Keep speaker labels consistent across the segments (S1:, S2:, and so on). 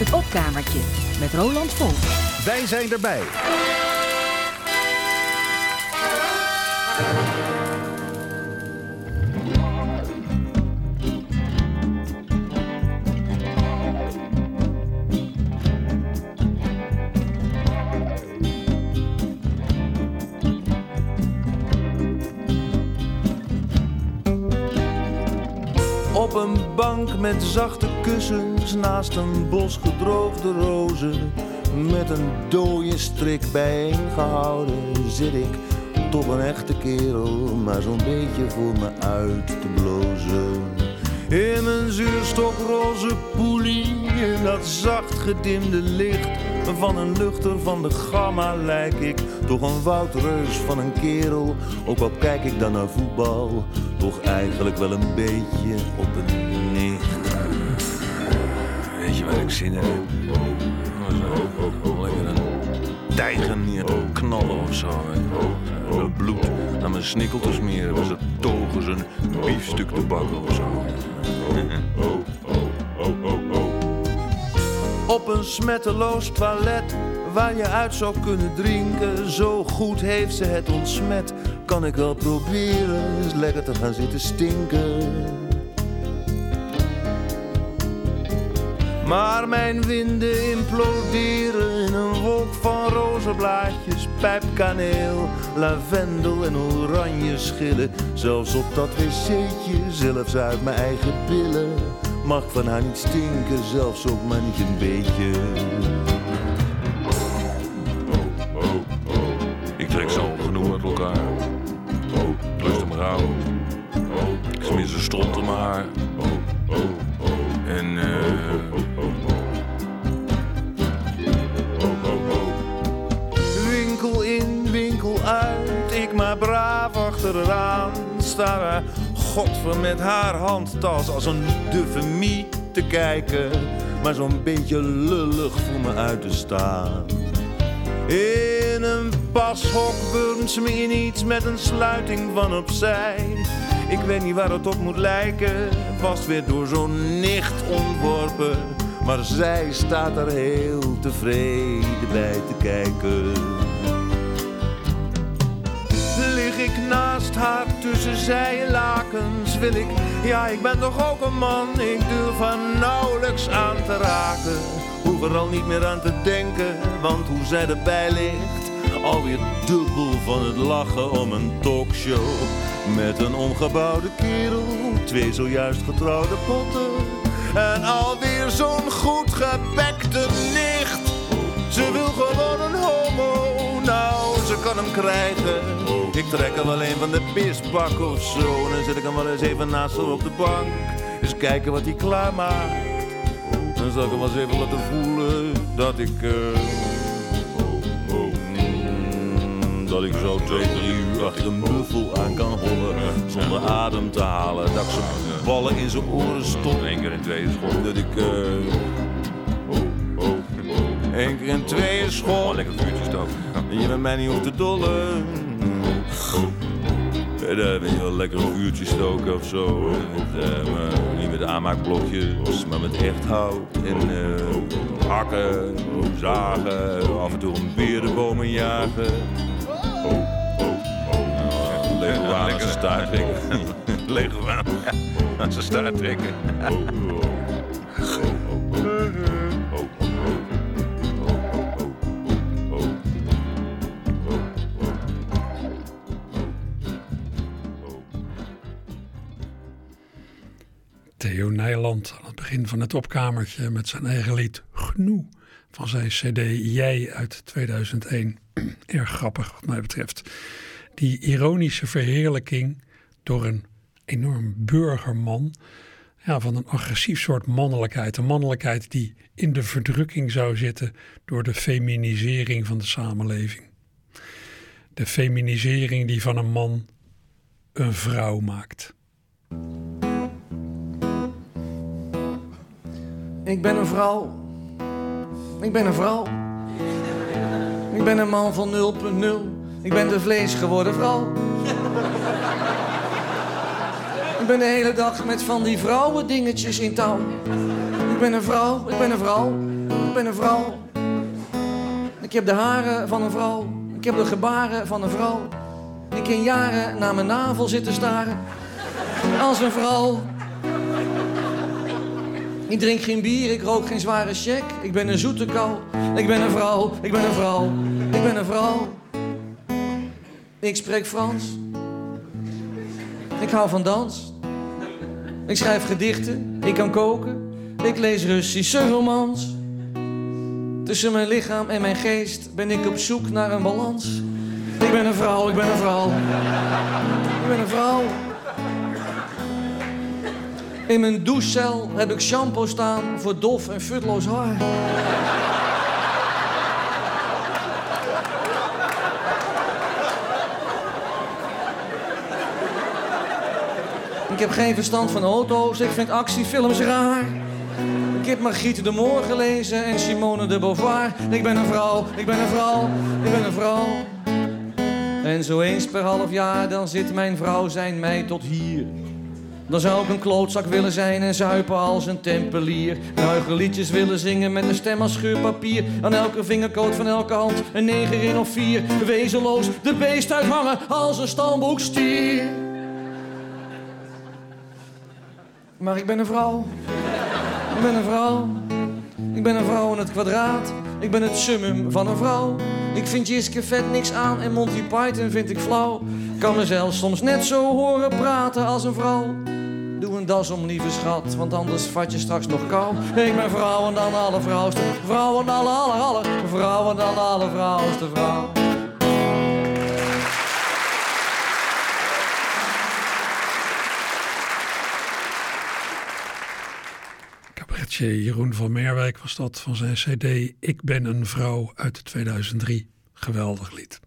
S1: Het opkamertje met Roland Vol.
S2: Wij zijn erbij.
S3: Op een bank met zachte naast een bos gedroogde rozen. Met een dode strik bijeengehouden zit ik toch een echte kerel, maar zo'n beetje voor me uit te blozen. In mijn zuurstofroze poelie, in dat zacht gedimde licht van een luchter van de gamma lijk ik toch een woudreus van een kerel. Ook al kijk ik dan naar voetbal, toch eigenlijk wel een beetje op een
S4: Ik zin? Lekker een tijger neer knallen of zo. Mijn bloed naar mijn snikkel te smeren. Was het togen zijn biefstuk te bakken of zo.
S3: Op een smetteloos toilet waar je uit zou kunnen drinken. Zo goed heeft ze het ontsmet. Kan ik wel proberen eens lekker te gaan zitten stinken. Maar mijn winden imploderen in een wolk van rozenblaadjes, pijpkaneel, lavendel en oranje schillen. Zelfs op dat wc'tje, zelfs uit mijn eigen billen, mag van haar niet stinken, zelfs ook maar niet een beetje. Er godver met haar handtas als een duffe mie te kijken. Maar zo'n beetje lullig voor me uit te staan. In een pashok wurmt ze me in iets met een sluiting van opzij. Ik weet niet waar het op moet lijken, vast weer door zo'n nicht ontworpen. Maar zij staat er heel tevreden bij te kijken. Naast haar tussen zijlakens, wil ik, ja ik ben toch ook een man, ik durf haar nauwelijks aan te raken. Hoef er al niet meer aan te denken, want hoe zij erbij ligt, alweer dubbel van het lachen om een talkshow. Met een omgebouwde kerel, twee zojuist getrouwde potten. En alweer zo'n goed gebekte nicht. Ze wil gewoon een homo, ze kan hem krijgen. Ik trek er wel een van de pisbak of zo. En dan zet ik hem wel eens even naast haar op de bank. Eens kijken wat hij klaarmaakt. Dan zal ik hem wel eens even laten voelen dat ik... eh, mm, dat ik zo twee, drie uur achter een buffel aan kan hollen zonder adem te halen. Dat ik zijn ballen in zijn oren stop.
S4: Eén keer in twee school.
S3: Dat ik... eh Eén keer in tweeën school.
S4: Lekker vuurtje stoken.
S3: En je met mij niet hoeft te dollen. En dan ben je wel lekker een vuurtje stoken of zo. Met, eh, niet met aanmaakblokjes, maar met echt hout. En eh, hakken, zagen, af en toe een berenbomen jagen. Nou, Lego aan zijn staart trekken.
S4: Aan zijn staart trekken.
S5: Theo Nijland aan het begin van het opkamertje met zijn eigen lied Gnoe van zijn cd Jij uit 2001. Erg grappig wat mij betreft. Die ironische verheerlijking door een enorm burgerman ja, van een agressief soort mannelijkheid. Een mannelijkheid die in de verdrukking zou zitten door de feminisering van de samenleving. De feminisering die van een man een vrouw maakt.
S6: Ik ben een vrouw. Ik ben een vrouw. Ik ben een man van 0.0. Ik ben de vlees geworden vrouw. Ik ben de hele dag met van die vrouwen dingetjes in touw. Ik ben een vrouw, ik ben een vrouw.
S7: Ik ben een vrouw. Ik heb de haren van een vrouw. Ik heb de gebaren van een vrouw. Ik kan jaren naar mijn navel zitten staren. Als een vrouw. Ik drink geen bier, ik rook geen zware check. Ik ben een zoete kou. Ik ben een vrouw, ik ben een vrouw, ik ben een vrouw. Ik spreek Frans. Ik hou van dans. Ik schrijf gedichten, ik kan koken. Ik lees Russische romans. Tussen mijn lichaam en mijn geest ben ik op zoek naar een balans. Ik ben een vrouw, ik ben een vrouw. Ik ben een vrouw. In mijn douchecel heb ik shampoo staan voor dof en futloos haar. Ik heb geen verstand van auto's, ik vind actiefilms raar. Ik heb Margriet de Moor gelezen en Simone de Beauvoir. Ik ben een vrouw, ik ben een vrouw, ik ben een vrouw. En zo eens per half jaar, dan zit mijn vrouw zijn mij tot hier. Dan zou ik een klootzak willen zijn en zuipen als een tempelier. Ruige liedjes willen zingen met een stem als scheurpapier. Aan elke vingerkoot van elke hand een negen in of vier. Wezenloos de beest uithangen als een stamboekstier. Maar ik ben een vrouw. Ik ben een vrouw. Ik ben een vrouw in het kwadraat. Ik ben het summum van een vrouw. Ik vind Jiske vet niks aan en Monty Python vind ik flauw. Kan mezelf soms net zo horen praten als een vrouw. Doe een das om, lieve schat, want anders vat je straks nog kou. Ik ben vrouw dan alle vrouwste. Vrouwen dan alle, alle. Vrouwen dan alle vrouwste vrouw.
S5: Jeroen van Meerwijk was dat van zijn cd Ik ben een vrouw uit 2003. Geweldig lied.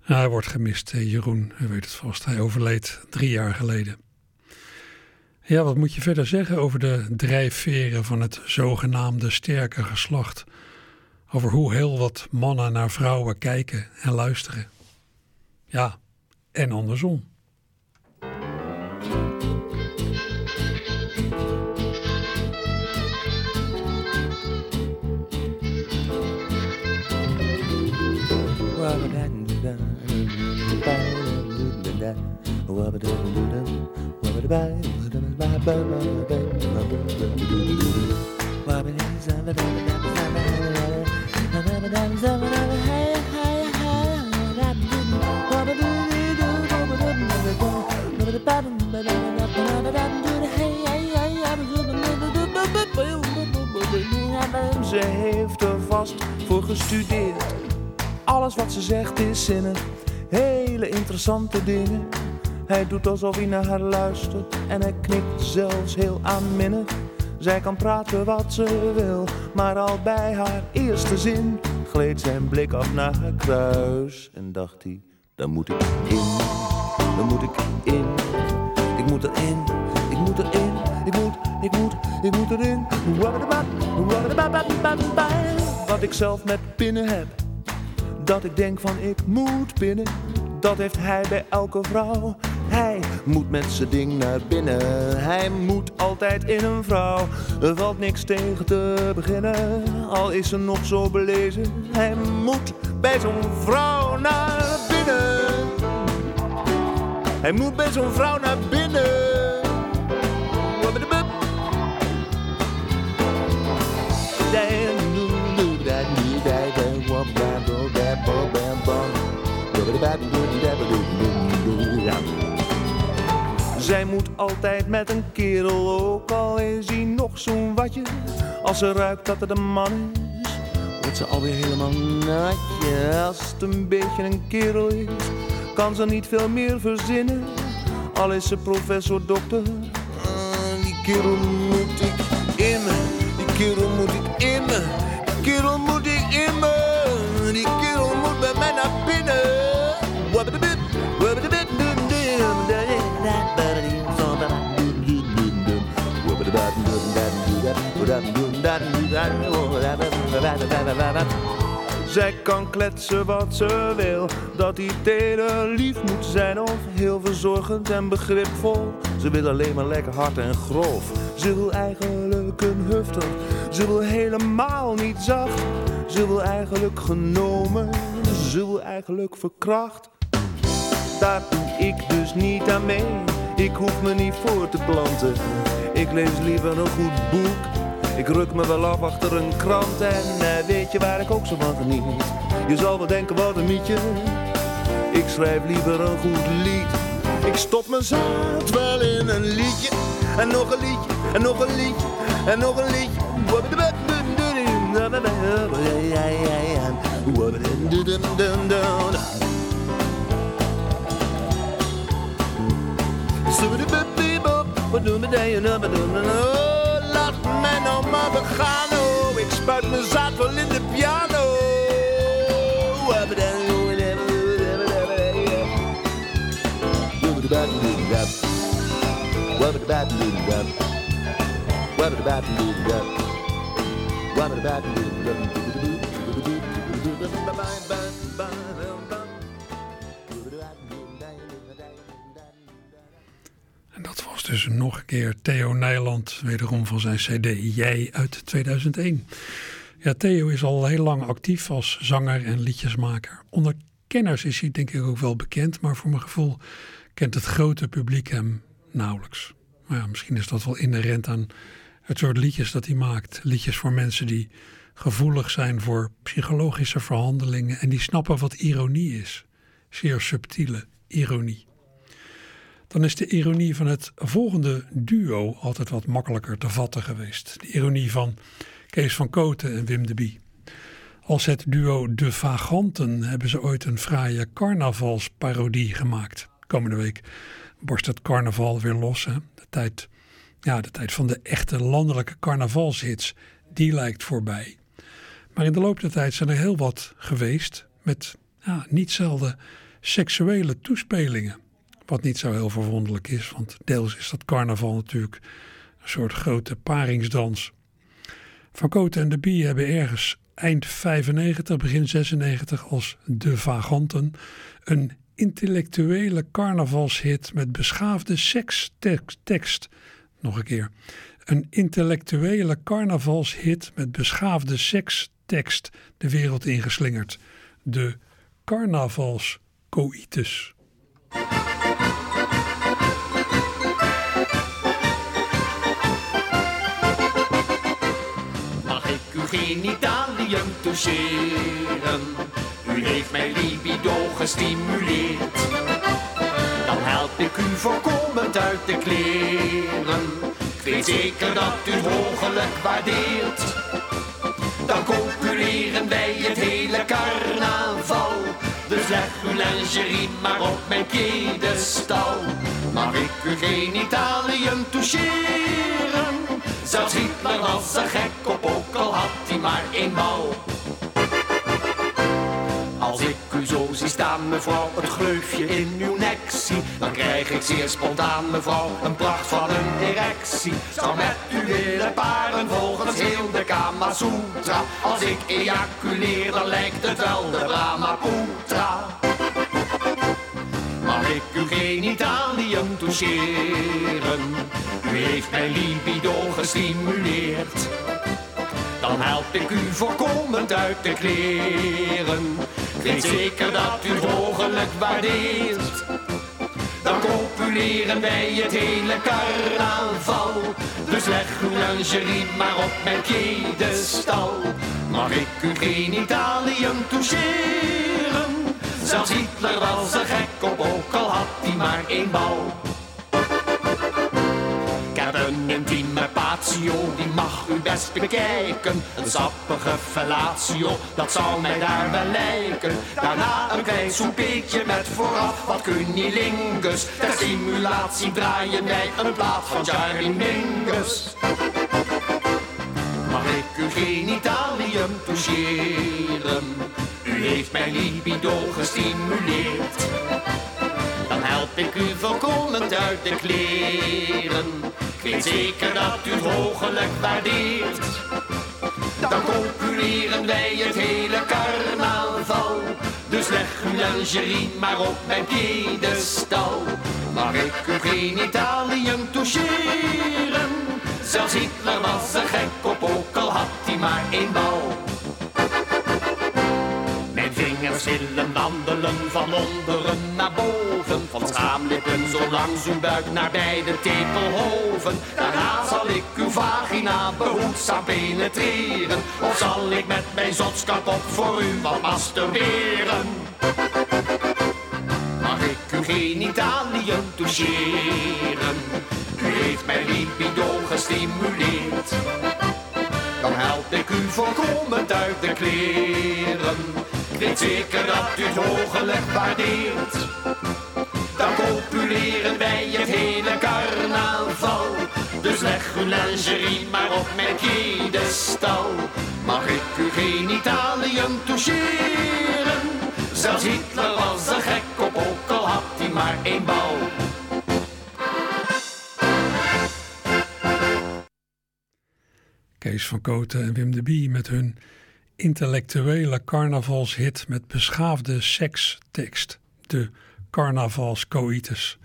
S5: Hij wordt gemist, Jeroen. Hij weet het vast. Hij overleed drie jaar geleden. Ja, wat moet je verder zeggen over de drijfveren van het zogenaamde sterke geslacht? Over hoe heel wat mannen naar vrouwen kijken en luisteren. Ja, en andersom.
S3: Ze heeft er vast voor gestudeerd. Alles wat ze zegt is zinnig, hele interessante dingen. Hij doet alsof hij naar haar luistert en hij knikt zelfs heel aanminnig. Zij kan praten wat ze wil, maar al bij haar eerste zin gleed zijn blik af naar haar kruis. En dacht hij, daar moet ik in, daar moet ik in, ik moet erin, ik moet erin, ik moet, ik moet, ik moet erin. Wat ik zelf met pinnen heb, dat ik denk van ik moet pinnen, dat heeft hij bij elke vrouw. Hij moet met zijn ding naar binnen. Hij moet altijd in een vrouw. Er valt niks tegen te beginnen. Al is ze nog zo belezen. Hij moet bij zo'n vrouw naar binnen. Hij moet bij zo'n vrouw naar binnen. Zij moet altijd met een kerel, ook al is hij nog zo'n watje. Als ze ruikt dat het een man is, wordt ze alweer helemaal natje. Als het een beetje een kerel is, kan ze niet veel meer verzinnen. Al is ze professor, dokter, die kerel moet Zij kan kletsen wat ze wil, dat hij teder lief moet zijn of heel verzorgend en begripvol. Ze wil alleen maar lekker hard en grof. Ze wil eigenlijk een hufter, Ze wil helemaal niet zacht, ze wil eigenlijk genomen, ze wil eigenlijk verkracht. Daar doe ik dus niet aan mee, ik hoef me niet voor te planten. Ik lees liever een goed boek, ik ruk me wel af achter een krant en eh, weet je waar ik ook zo van geniet? Je zal wel denken wat een mietje, ik schrijf liever een goed lied. Ik stop mijn zaad wel in een liedje en nog een liedje en nog een liedje en nog een liedje. Nou maar begaan, oh, ik spuit mijn zaad wel in de piano.
S5: En dus nog een keer Theo Nijland, wederom van zijn CD Jij uit 2001. Ja, Theo is al heel lang actief als zanger en liedjesmaker. Onder kenners is hij denk ik ook wel bekend, maar voor mijn gevoel kent het grote publiek hem nauwelijks. Maar ja, misschien is dat wel inherent aan het soort liedjes dat hij maakt. Liedjes voor mensen die gevoelig zijn voor psychologische verhandelingen en die snappen wat ironie is. Zeer subtiele ironie. Dan is de ironie van het volgende duo altijd wat makkelijker te vatten geweest. De ironie van Kees van Koten en Wim de Bie. Als het duo De Vaganten hebben ze ooit een fraaie carnavalsparodie gemaakt. Komende week borst het carnaval weer los. Hè? De, tijd, ja, de tijd van de echte landelijke carnavalshits, die lijkt voorbij. Maar in de loop der tijd zijn er heel wat geweest met ja, niet zelden seksuele toespelingen. Wat niet zo heel verwonderlijk is, want deels is dat carnaval natuurlijk een soort grote paringsdans. Van Koten en de Bie hebben ergens eind 95, begin 96 als De Vaganten een intellectuele carnavalshit met beschaafde sekstekst. Nog een keer. Een intellectuele carnavalshit met beschaafde sekstekst de wereld ingeslingerd. De carnavalscoitus.
S2: U heeft mijn libido gestimuleerd. Dan help ik u voorkomend uit de kleren. Ik weet zeker dat u het hogelijk waardeert. Dan copuleren wij het hele carnaval. Dus leg uw lingerie maar op mijn piedestal. Mag ik u genitalium toucheren? Zelfs Hitler was er gek op, ook al had hij maar één. Zie staan, mevrouw, het gleufje in uw nek zie, dan krijg ik zeer spontaan, mevrouw, een pracht van een erectie. Zou met u willen paren volgens heel de Kama Sutra. Als ik ejaculeer, dan lijkt het wel de Brahmaputra. Mag ik uw genitalium toucheren? U heeft mijn libido gestimuleerd. Dan help ik u voorkomend uit de kleren. Weet zeker dat u het hogelijk waardeert. Dan copuleren wij het hele carnaval. Dus leg uw lingerie maar op mijn piedestal. Mag ik u genitalium toucheren? Zelfs Hitler was er gek op, ook al had hij maar één bal. Ik heb een intieme patio, die mag u best bekijken. Een sappige fellatio, dat zou mij daar wel lijken. Daarna een klein met vooraf wat cunilingus. Ter stimulatie draaien wij een plaat van Charlie Mingus. Mag ik u genitalium toucheren? U heeft mijn libido gestimuleerd. Dan help ik u volkomen uit de kleren. Weet zeker dat u het waardeert. Dan copuleren wij het hele carnaval. Dus leg uw lingerie maar op mijn piedestal. Mag ik u genitalium toucheren? Zelfs Hitler was er gek op, ook al had verschillen wandelen van onderen naar boven. Van schaamlippen zo langs uw buik naar beide tepelhoven. Daarna zal ik uw vagina behoedzaam penetreren. Of zal ik met mijn zotskap op voor u wat masturberen? Mag ik uw genitaliën toucheren? U heeft mijn libido gestimuleerd. Dan help ik u volkomen uit de kleren. Ik weet zeker dat u het hoogelijk waardeert. Dan copuleren wij het hele carnaval. Dus leg uw lingerie maar op mijn piedestal. Mag ik uw genitaliën toucheren? Zelfs Hitler
S5: Van Koten en Wim de Bie met hun intellectuele carnavalshit met beschaafde sekstekst. De carnavalscoitus.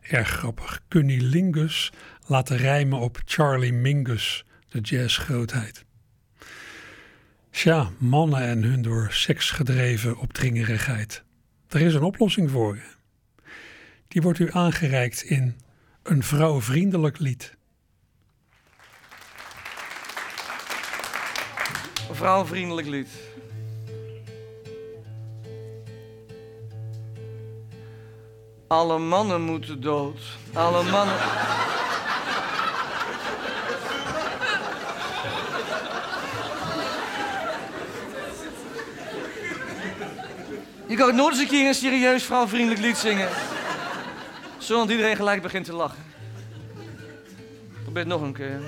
S5: Erg grappig. Cunnilingus laten rijmen op Charlie Mingus, de jazzgrootheid. Tja, mannen en hun door seks gedreven opdringerigheid. Er is een oplossing voor. Die wordt u aangereikt in een vrouwvriendelijk lied.
S6: Een vrouwvriendelijk lied. Alle mannen moeten dood. Alle mannen. Je kan nooit eens een keer een serieus vrouwvriendelijk lied zingen. Zodat iedereen gelijk begint te lachen. Probeer het nog een keer.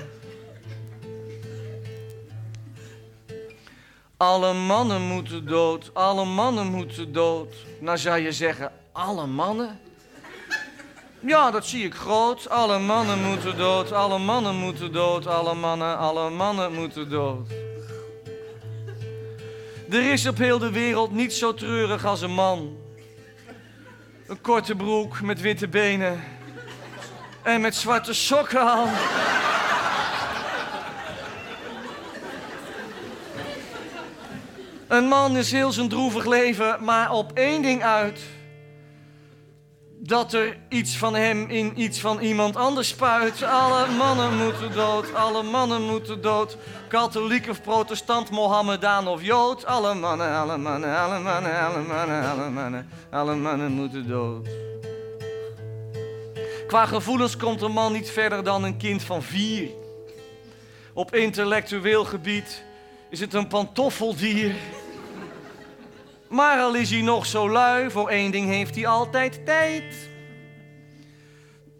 S6: Alle mannen moeten dood, alle mannen moeten dood. Nou zou je zeggen, alle mannen? Ja, dat zie ik groot. Alle mannen moeten dood, alle mannen moeten dood, alle mannen, alle mannen moeten dood. Er is op heel de wereld niet zo treurig als een man. Een korte broek met witte benen en met zwarte sokken aan. Een man is heel zijn droevig leven, maar op één ding uit. Dat er iets van hem in iets van iemand anders spuit. Alle mannen moeten dood, alle mannen moeten dood. Katholiek of protestant, Mohammedaan of Jood. Alle mannen, alle mannen, alle mannen, alle mannen, alle mannen, alle mannen moeten dood. Qua gevoelens komt een man niet verder dan een kind van vier. Op intellectueel gebied is het een pantoffeldier. Maar al is hij nog zo lui, voor één ding heeft hij altijd tijd.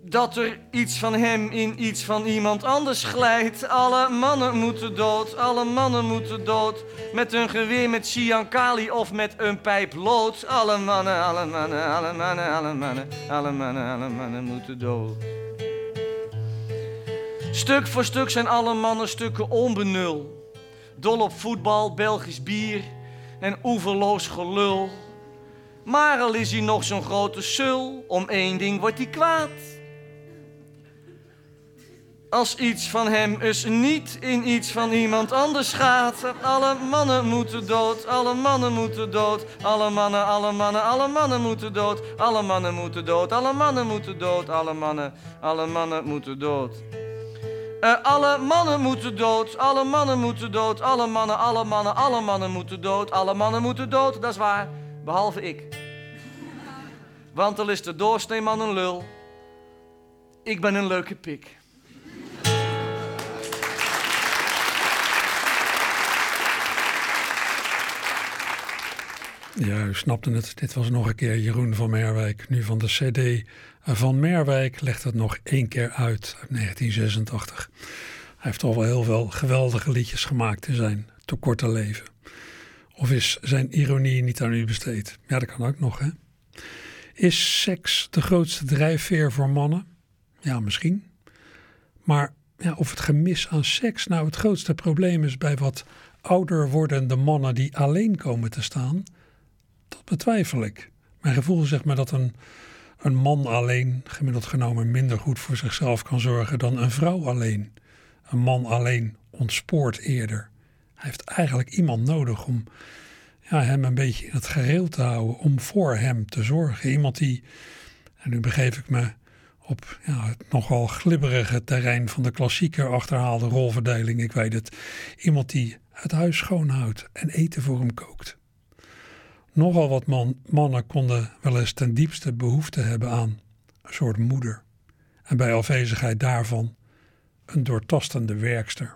S6: Dat er iets van hem in iets van iemand anders glijdt. Alle mannen moeten dood, alle mannen moeten dood. Met een geweer met Siankali of met een pijp lood. Alle mannen, alle mannen, alle mannen, alle mannen, alle mannen, alle mannen moeten dood. Stuk voor stuk zijn alle mannen stukken onbenul. Dol op voetbal, Belgisch bier en oeverloos gelul. Maar al is hij nog zo'n grote sul, om één ding wordt hij kwaad. Als iets van hem is niet in iets van iemand anders gaat. Alle mannen moeten dood, alle mannen moeten dood. Alle mannen, alle mannen, alle mannen moeten dood. Alle mannen moeten dood, alle mannen moeten dood. Alle mannen, alle mannen moeten dood. Uh, alle mannen moeten dood, alle mannen moeten dood, alle mannen, alle mannen, alle mannen moeten dood, alle mannen moeten dood, dat is waar, behalve ik. Want dan is de doorsneeman een lul. Ik ben een leuke pik.
S5: Ja, u snapte het. Dit was nog een keer Jeroen van Merwijk. Nu van de CD van Merwijk legt het nog één keer uit, uit 1986. Hij heeft al wel heel veel geweldige liedjes gemaakt in zijn te korte leven. Of is zijn ironie niet aan u besteed? Ja, dat kan ook nog, hè? Is seks de grootste drijfveer voor mannen? Ja, misschien. Maar ja, of het gemis aan seks nou het grootste probleem is bij wat ouder wordende mannen die alleen komen te staan, dat betwijfel ik. Mijn gevoel zegt me dat een, een man alleen, gemiddeld genomen, minder goed voor zichzelf kan zorgen dan een vrouw alleen. Een man alleen ontspoort eerder. Hij heeft eigenlijk iemand nodig om ja, hem een beetje in het gereel te houden, om voor hem te zorgen. Iemand die, en nu begeef ik me op ja, het nogal glibberige terrein van de klassieke achterhaalde rolverdeling, ik weet het. Iemand die het huis schoonhoudt en eten voor hem kookt. Nogal wat man, mannen konden wel eens ten diepste behoefte hebben aan een soort moeder. En bij afwezigheid daarvan een doortastende werkster.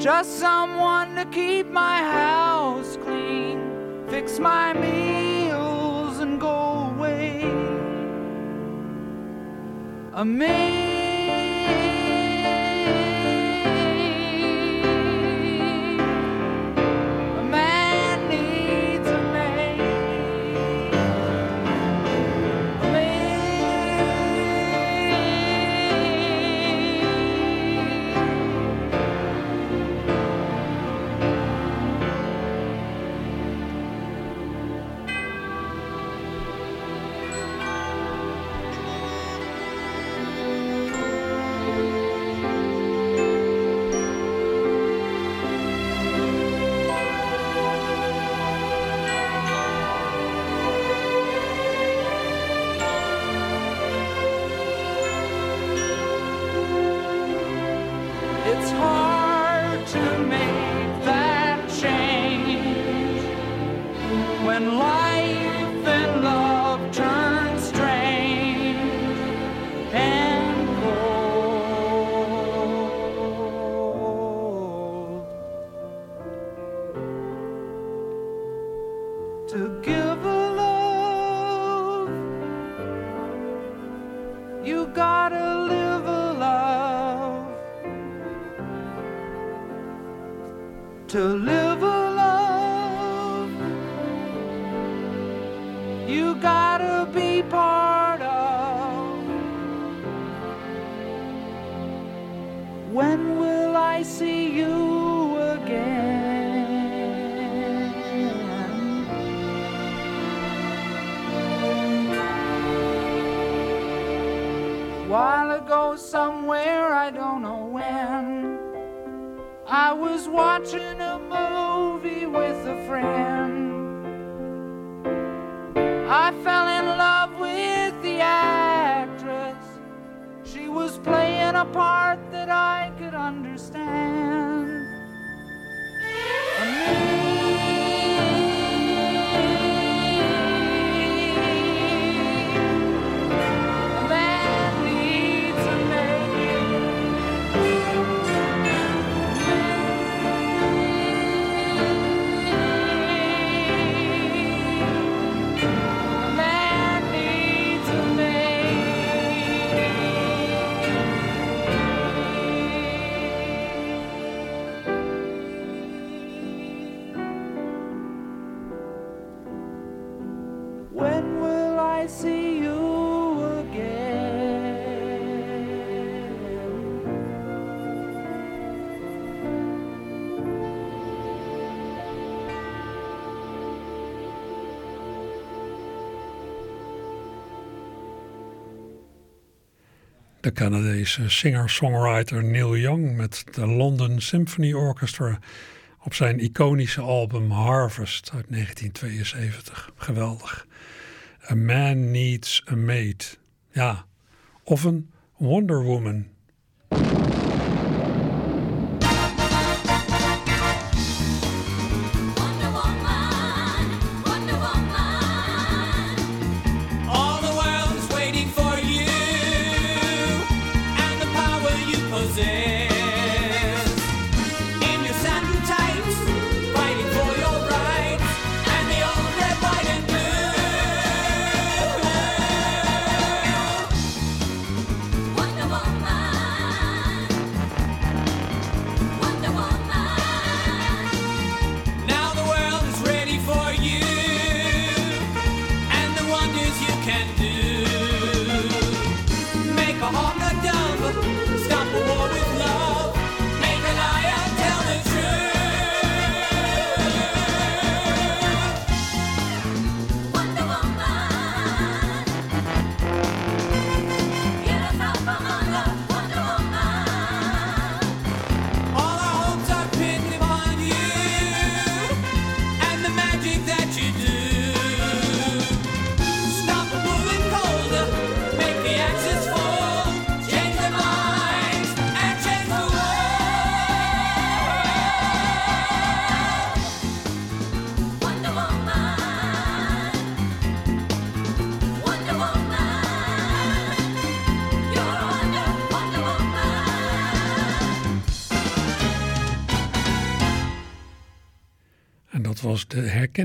S8: Just someone to keep my house clean, fix my meals, and go away. A de Canadese singer-songwriter Neil Young met de London Symphony Orchestra op zijn iconische album Harvest uit 1972. Geweldig. A Man Needs a Maid. Ja, of een Wonder Woman.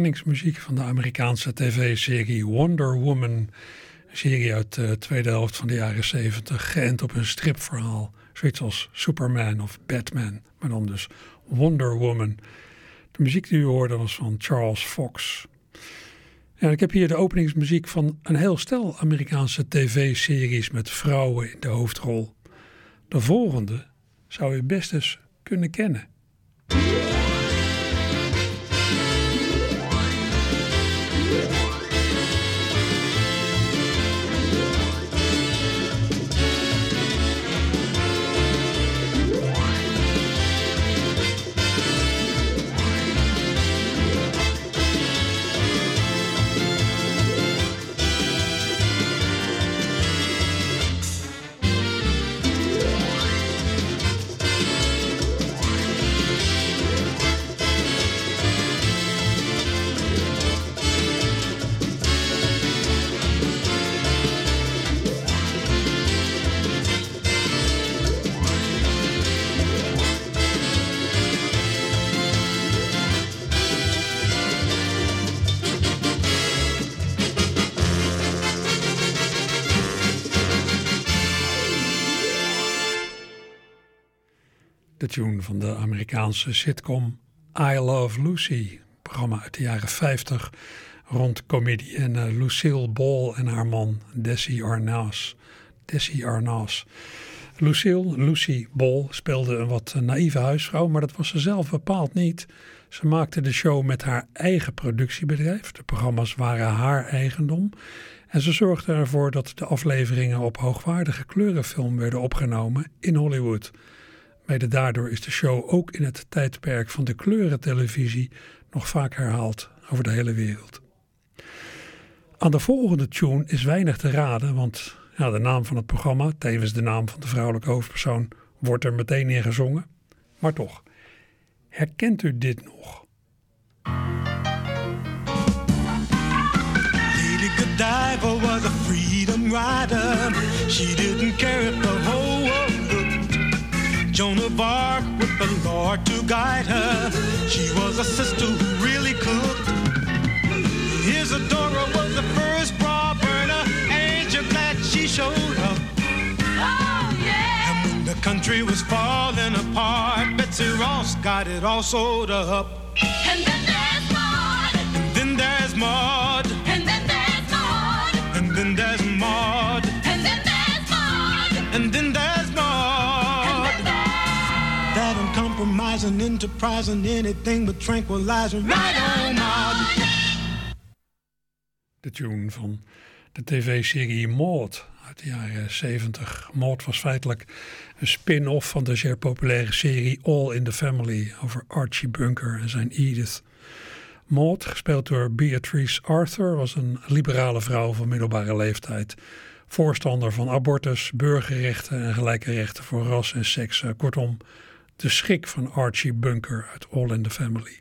S5: De herkenningsmuziek van de Amerikaanse tv-serie Wonder Woman. Een serie uit de tweede helft van de jaren 70, geënt op een stripverhaal. Zoiets als Superman of Batman, maar dan dus Wonder Woman. De muziek die u hoorde was van Charles Fox. Ja, ik heb hier de openingsmuziek van een heel stel Amerikaanse tv-series met vrouwen in de hoofdrol. De volgende zou u best eens kunnen kennen. Van de Amerikaanse sitcom I Love Lucy. Programma uit de jaren 50 rond comedienne Lucille Ball en haar man Desi Arnaz. Desi Arnaz. Lucille, Lucy Ball, speelde een wat naïeve huisvrouw, maar dat was ze zelf bepaald niet. Ze maakte de show met haar eigen productiebedrijf. De programma's waren haar eigendom. En ze zorgde ervoor dat de afleveringen op hoogwaardige kleurenfilm werden opgenomen in Hollywood. Mede daardoor is de show ook in het tijdperk van de kleurentelevisie nog vaak herhaald over de hele wereld. Aan de volgende tune is weinig te raden, want ja, de naam van het programma, tevens de naam van de vrouwelijke hoofdpersoon, wordt er meteen in gezongen. Maar toch, herkent u dit nog? Lady was a freedom rider. She didn't care Joan of Arc with the Lord to guide her. She was a sister who really cooked. Isadora was the first bra burner. Ain't you glad she showed up? Oh, yeah. And when the country was falling apart, Betsy Ross got it all sold up. And then there's Maud. And then there's Maud. Compromising, enterprising, anything but tranquilizing. Right on, De tune van de tv-serie Maud uit de jaren 70. Maud was feitelijk een spin-off van de zeer populaire serie All in the Family over Archie Bunker en zijn Edith. Maud, gespeeld door Beatrice Arthur, was een liberale vrouw van middelbare leeftijd. Voorstander van abortus, burgerrechten en gelijke rechten voor ras en seks. Kortom, de schrik van Archie Bunker uit All in the Family.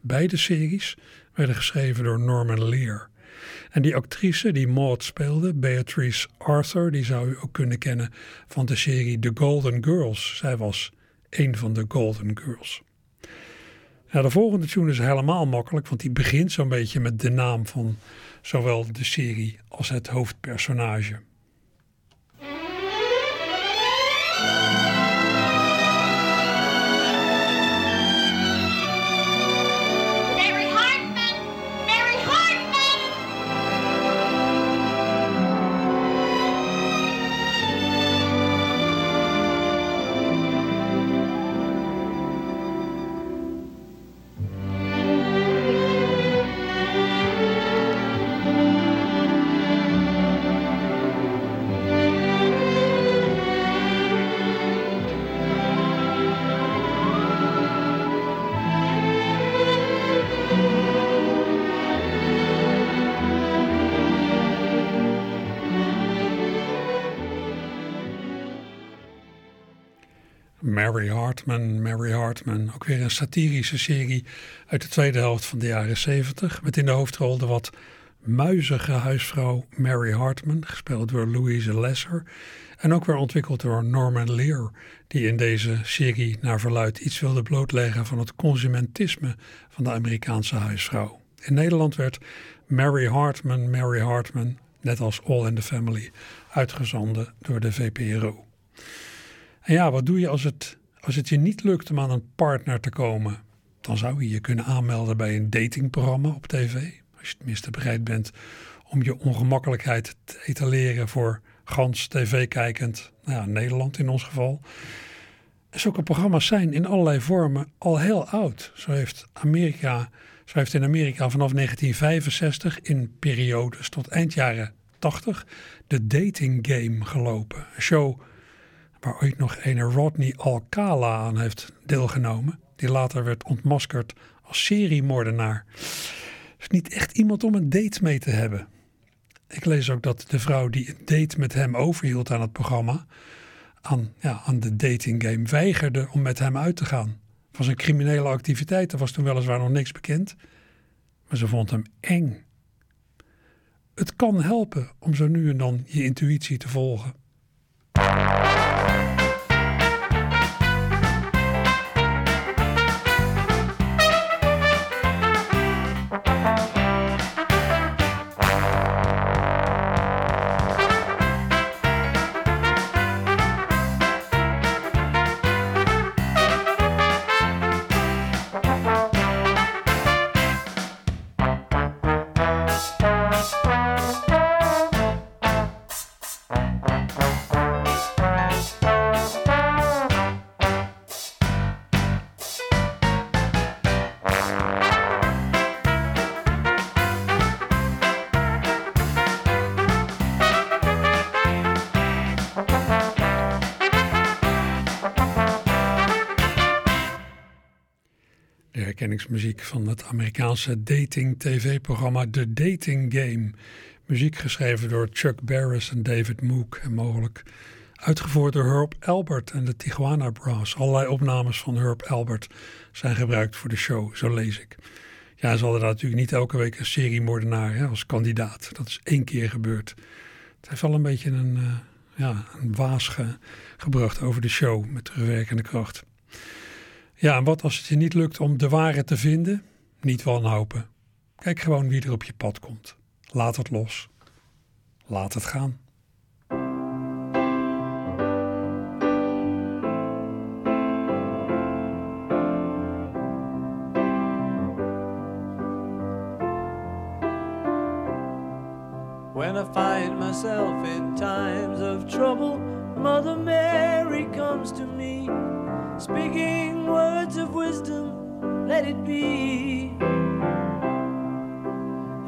S5: Beide series werden geschreven door Norman Lear. En die actrice die Maud speelde, Beatrice Arthur, die zou u ook kunnen kennen van de serie The Golden Girls. Zij was een van de Golden Girls. Nou, de volgende tune is helemaal makkelijk, want die begint zo'n beetje met de naam van zowel de serie als het hoofdpersonage. Mary Hartman. Ook weer een satirische serie uit de tweede helft van de jaren zeventig. Met in de hoofdrol de wat muizige huisvrouw Mary Hartman, gespeeld door Louise Lesser. En ook weer ontwikkeld door Norman Lear, die in deze serie naar verluid iets wilde blootleggen van het consumentisme van de Amerikaanse huisvrouw. In Nederland werd Mary Hartman, Mary Hartman, net als All in the Family, uitgezonden door de VPRO. En ja, wat doe je als het, als het je niet lukt om aan een partner te komen? Dan zou je je kunnen aanmelden bij een datingprogramma op tv. Als je tenminste bereid bent om je ongemakkelijkheid te etaleren voor gans tv-kijkend, nou ja, Nederland in ons geval. zulke programma's zijn in allerlei vormen al heel oud. Zo heeft Amerika, zo heeft in Amerika vanaf 1965 in periodes tot eind jaren 80 de dating game gelopen. Een show waar ooit nog een Rodney Alcala aan heeft deelgenomen, die later werd ontmaskerd als seriemoordenaar. is niet echt iemand om een date mee te hebben. Ik lees ook dat de vrouw die een date met hem overhield aan het programma, aan, ja, aan de dating game, weigerde om met hem uit te gaan. Van zijn criminele activiteiten was toen weliswaar nog niks bekend, maar ze vond hem eng. Het kan helpen om zo nu en dan je intuïtie te volgen. Herkenningsmuziek van het Amerikaanse dating-tv-programma The Dating Game. Muziek geschreven door Chuck Barris en David Mook en mogelijk uitgevoerd door Herb Albert en de Tijuana Brass. Allerlei opnames van Herb Albert zijn gebruikt voor de show, zo lees ik. Ja, ze hadden daar natuurlijk niet elke week een seriemoordenaar hè, als kandidaat. Dat is één keer gebeurd. Het heeft wel een beetje een, uh, ja, een waas gebracht over de show met terugwerkende kracht. Ja, en wat als het je niet lukt om de ware te vinden? Niet wanhopen. Kijk gewoon wie er op je pad komt. Laat het los. Laat het gaan. When I find myself in times of trouble, Mother Mary comes to me. Speaking words of wisdom, let it be.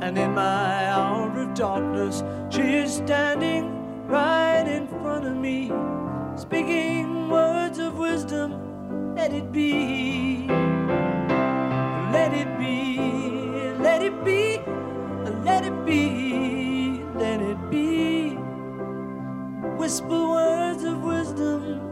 S5: And in my hour of darkness, she is standing right in front of me, speaking words of wisdom, let it be. Let it be, let it be, let it be, let it be. Whisper words of wisdom,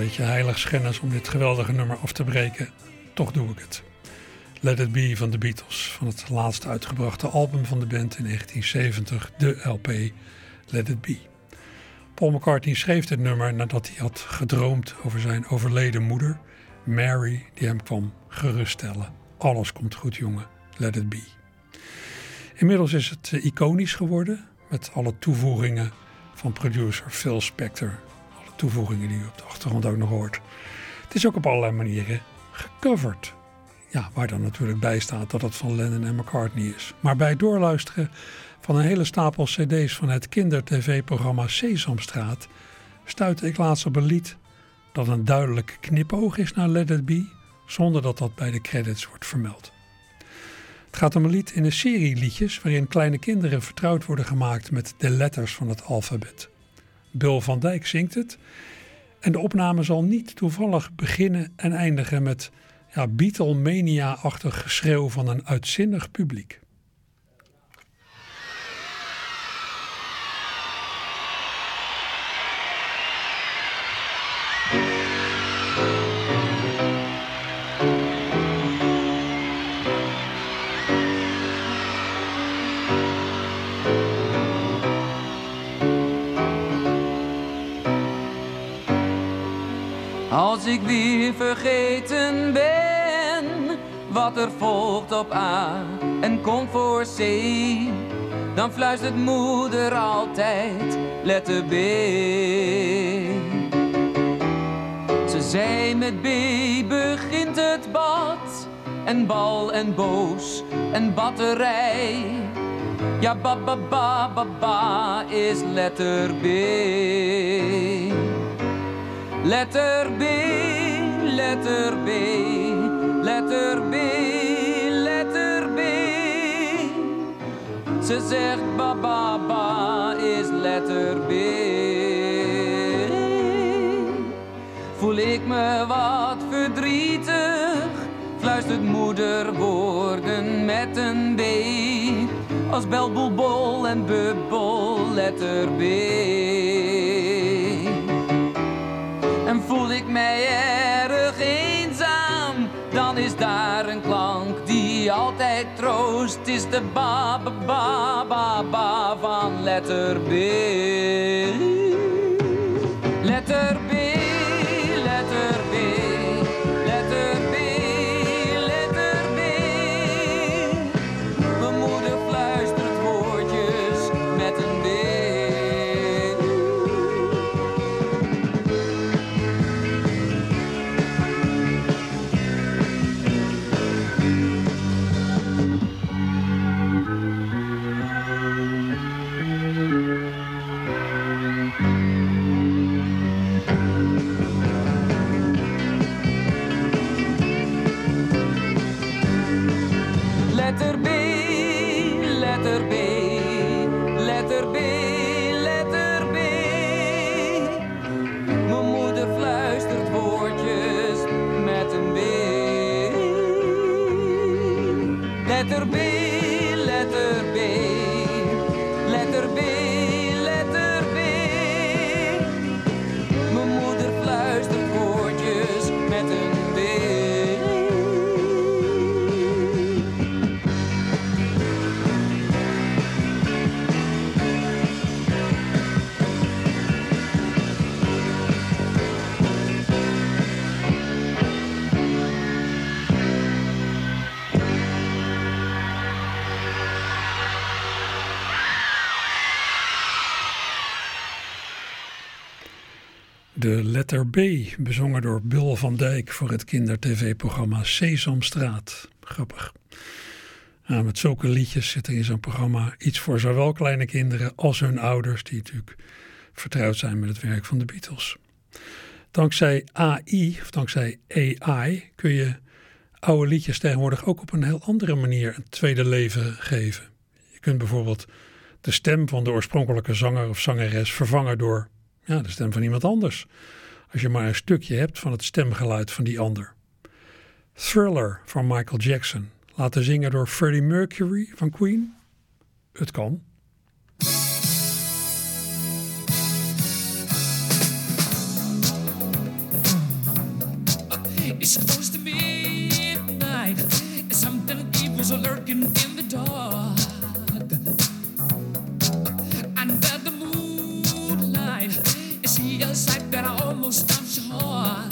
S5: Beetje heiligschennis om dit geweldige nummer af te breken. Toch doe ik het. Let It Be van de Beatles, van het laatst uitgebrachte album van de band in 1970, de LP Let It Be. Paul McCartney schreef dit nummer nadat hij had gedroomd over zijn overleden moeder, Mary, die hem kwam geruststellen. Alles komt goed, jongen. Let it be. Inmiddels is het eh, iconisch geworden met alle toevoegingen van producer Phil Spector. Toevoegingen die u op de achtergrond ook nog hoort. Het is ook op allerlei manieren gecoverd. Ja, waar dan natuurlijk bij staat dat het van Lennon en McCartney is. Maar bij doorluisteren Van een hele stapel cd's van het kinder-tv-programma Sesamstraat stuitte ik laatst op een lied dat een duidelijke knipoog is naar Let It Be, zonder dat dat bij de credits wordt vermeld. Het gaat om een lied in een serie liedjes waarin kleine kinderen vertrouwd worden gemaakt met de letters van het alfabet. Bill van Dijk zingt het en de opname zal niet toevallig beginnen en eindigen met ja, Beatlemania-achtig geschreeuw van een uitzinnig publiek.
S9: Er volgt op A en komt voor C, dan fluistert moeder altijd letter B. Ze zei met B begint het bad en bal en boos en batterij. Ja, ba ba ba ba is letter B. Letter B, letter B, Ze zegt ba ba is letter B. Voel ik me wat verdrietig, fluistert moeder woorden met een B. Als belboelbol en bubbel, letter B. En voel ik mij erg eenzaam, dan is daar altijd troost. Is de ba ba ba ba ba van letter B. Letter B,
S5: De letter B, bezongen door Bill van Dijk voor het kinder-tv-programma Sesamstraat. Grappig. Met zulke liedjes zit er in zo'n programma iets voor zowel kleine kinderen als hun ouders, die natuurlijk vertrouwd zijn met het werk van de Beatles. Dankzij AI, of dankzij AI, kun je oude liedjes tegenwoordig ook op een heel andere manier een tweede leven geven. Je kunt bijvoorbeeld de stem van de oorspronkelijke zanger of zangeres vervangen door ja, de stem van iemand anders. Als je maar een stukje hebt van het stemgeluid van die ander. Thriller van Michael Jackson, laten zingen door Freddie Mercury van Queen. Het kan.
S10: It's supposed to be midnight. Something evil's lurking in the dark. leader's like that I almost am sure.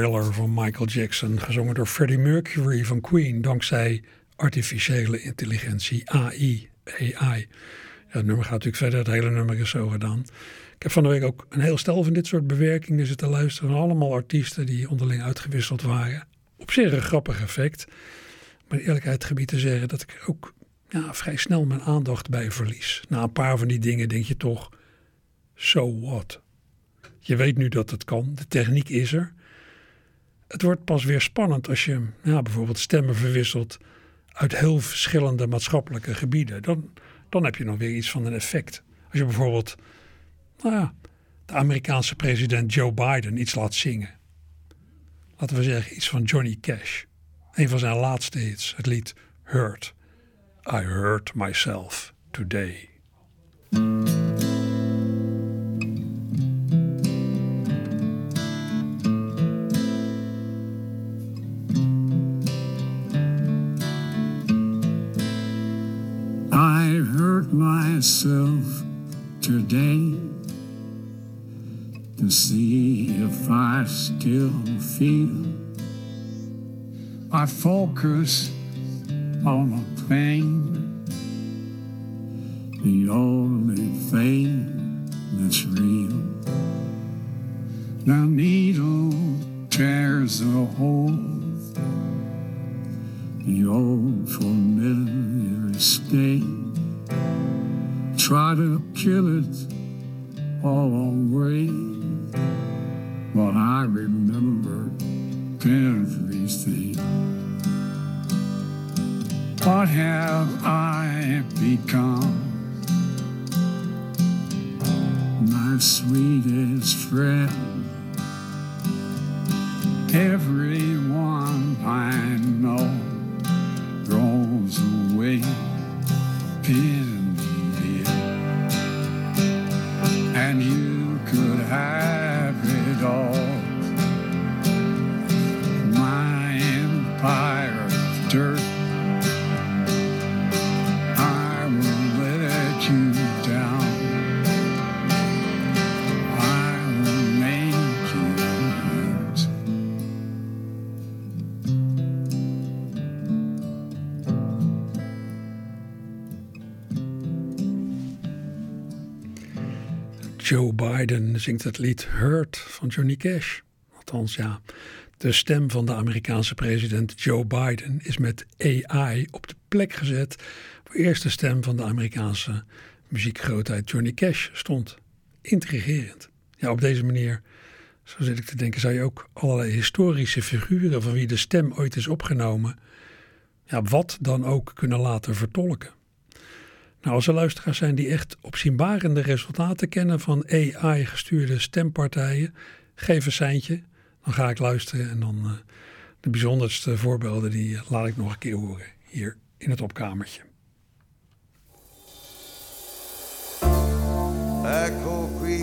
S5: Thriller van Michael Jackson, gezongen door Freddie Mercury van Queen, dankzij artificiële intelligentie, AI. AI. Het nummer gaat natuurlijk verder, het hele nummer is zo gedaan. Ik heb van de week ook een heel stel van dit soort bewerkingen zitten luisteren. Allemaal artiesten die onderling uitgewisseld waren. Op zich een grappig effect. Maar eerlijkheid gebied te zeggen dat ik ook vrij snel mijn aandacht bij verlies. Na een paar van die dingen denk je toch, so what? Je weet nu dat het kan, de techniek is er. Het wordt pas weer spannend als je bijvoorbeeld stemmen verwisselt uit heel verschillende maatschappelijke gebieden. Dan, dan heb je nog weer iets van een effect. Als je bijvoorbeeld nou ja, de Amerikaanse president Joe Biden iets laat zingen. Laten we zeggen iets van Johnny Cash. Een van zijn laatste hits, het lied Hurt. I Hurt Myself Today.
S11: Still feel. I focus on the pain, the only thing that's real. The needle
S5: zingt het lied Hurt van Johnny Cash. Althans, ja. De stem van de Amerikaanse president Joe Biden is met AI op de plek gezet. Waar eerst de stem van de Amerikaanse muziekgrootheid Johnny Cash stond. Intrigerend. Ja, op deze manier, zo zit ik te denken, zou je ook allerlei historische figuren van wie de stem ooit is opgenomen, ja, wat dan ook kunnen laten vertolken. Nou, als er luisteraars zijn die echt opzienbarende resultaten kennen van AI-gestuurde stempartijen, geef een seintje. Dan ga ik luisteren en dan uh, de bijzonderste voorbeelden die uh, laat ik nog een keer horen hier in het opkamertje.
S12: Ecco qui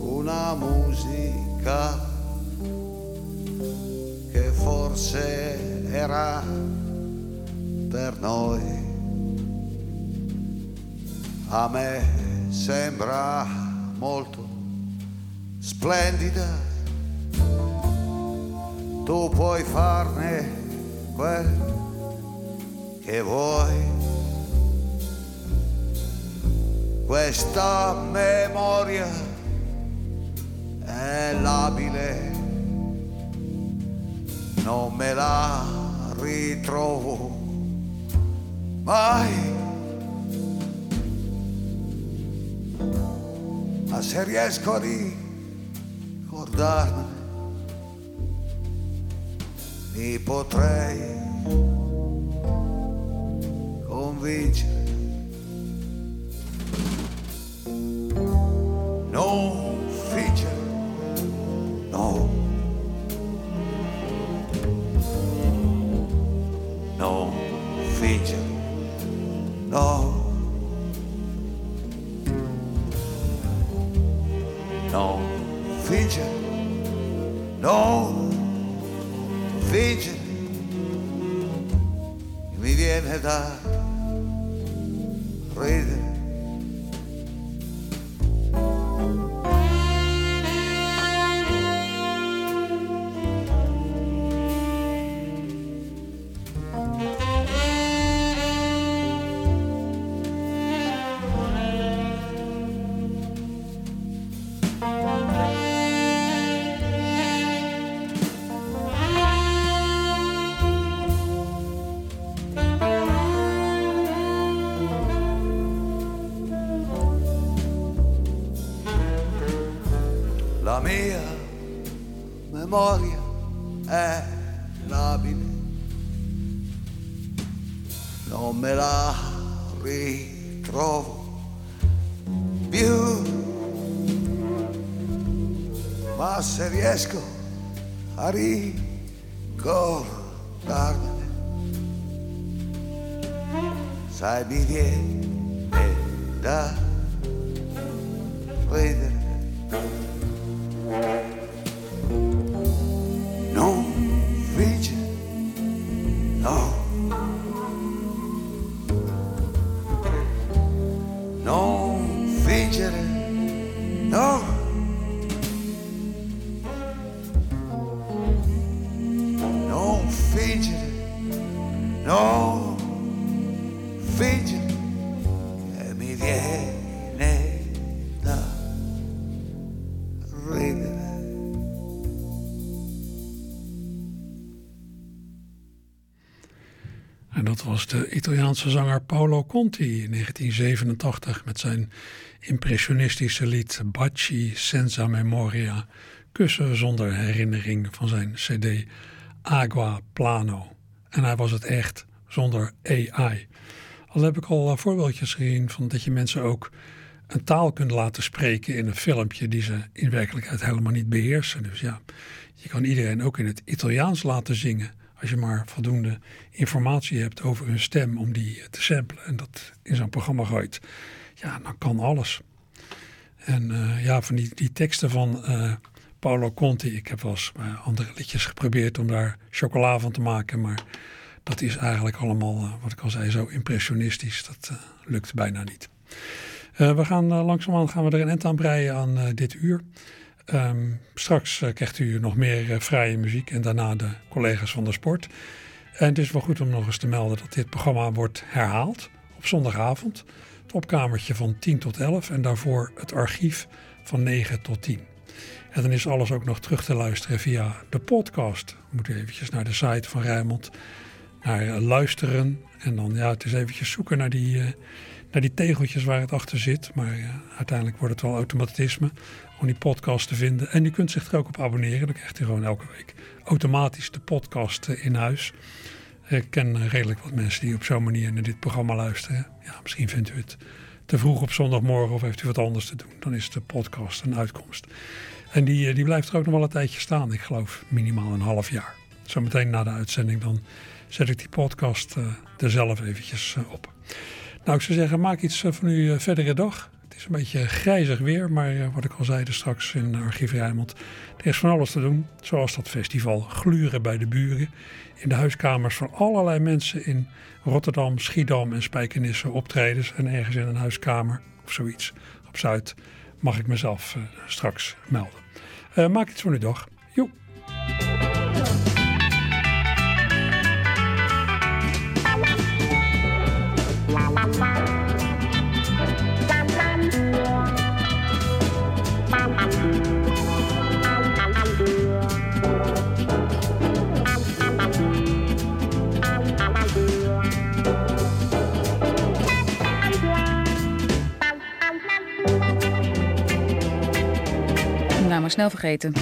S12: una musica che forse era per noi. A me sembra molto splendida. Tu puoi farne quel che vuoi. Questa memoria è labile, non me la ritrovo mai. Ma se riesco a ricordarmene, mi potrei convincere. Non fingere, no. Non fingere,
S5: was de Italiaanse zanger Paolo Conti in 1987 met zijn impressionistische lied Baci senza memoria, kussen zonder herinnering van zijn CD Agua Plano. En hij was het echt zonder AI. Al heb ik al eh, voorbeeldjes gezien van dat je mensen ook een taal kunt laten spreken in een filmpje die ze in werkelijkheid helemaal niet beheersen. Dus ja, je kan iedereen ook in het Italiaans laten zingen. Als je maar voldoende informatie hebt over hun stem om die eh, te samplen en dat in zo'n programma gooit. Ja, dan kan alles. En eh, ja, van die, die teksten van eh, Paolo Conti. Ik heb wel eens uh, andere liedjes geprobeerd om daar chocola van te maken. Maar dat is eigenlijk allemaal, uh, wat ik al zei, zo impressionistisch. Dat uh, lukt bijna niet. we gaan langzaamaan gaan we er een end aan breien aan dit uur. Um, straks krijgt u nog meer vrije muziek en daarna de collega's van de sport. En het is wel goed om nog eens te melden dat dit programma wordt herhaald op zondagavond. Het opkamertje van 10 tot 11 en daarvoor het archief van 9 tot 10. En dan is alles ook nog terug te luisteren via de podcast. Moet u eventjes naar de site van Rijnmond, naar luisteren. En dan ja, het is eventjes zoeken naar die, naar die tegeltjes waar het achter zit. Maar uiteindelijk wordt het wel automatisme om die podcast te vinden. En u kunt zich er ook op abonneren. Dan krijgt u gewoon elke week automatisch de podcast uh, in huis. Ik ken redelijk wat mensen die op zo'n manier naar dit programma luisteren. Ja, misschien vindt u het te vroeg op zondagmorgen of heeft u wat anders te doen. Dan is de podcast een uitkomst. En die, die blijft er ook nog wel een tijdje staan. Ik geloof minimaal een half jaar. Zometeen na de uitzending dan zet ik die podcast er zelf eventjes op. Nou, ik zou zeggen, maak iets uh, van uw verdere dag. Het is een beetje grijzig weer, maar wat ik al zei straks in Archief Rijnmond. Er is van alles te doen, zoals dat festival Gluren bij de Buren. In de huiskamers van allerlei mensen in Rotterdam, Schiedam en Spijkenisse optredens. En ergens in een huiskamer of zoiets op Zuid mag ik mezelf straks melden. maak iets van uw dag.
S1: Nou, maar snel vergeten.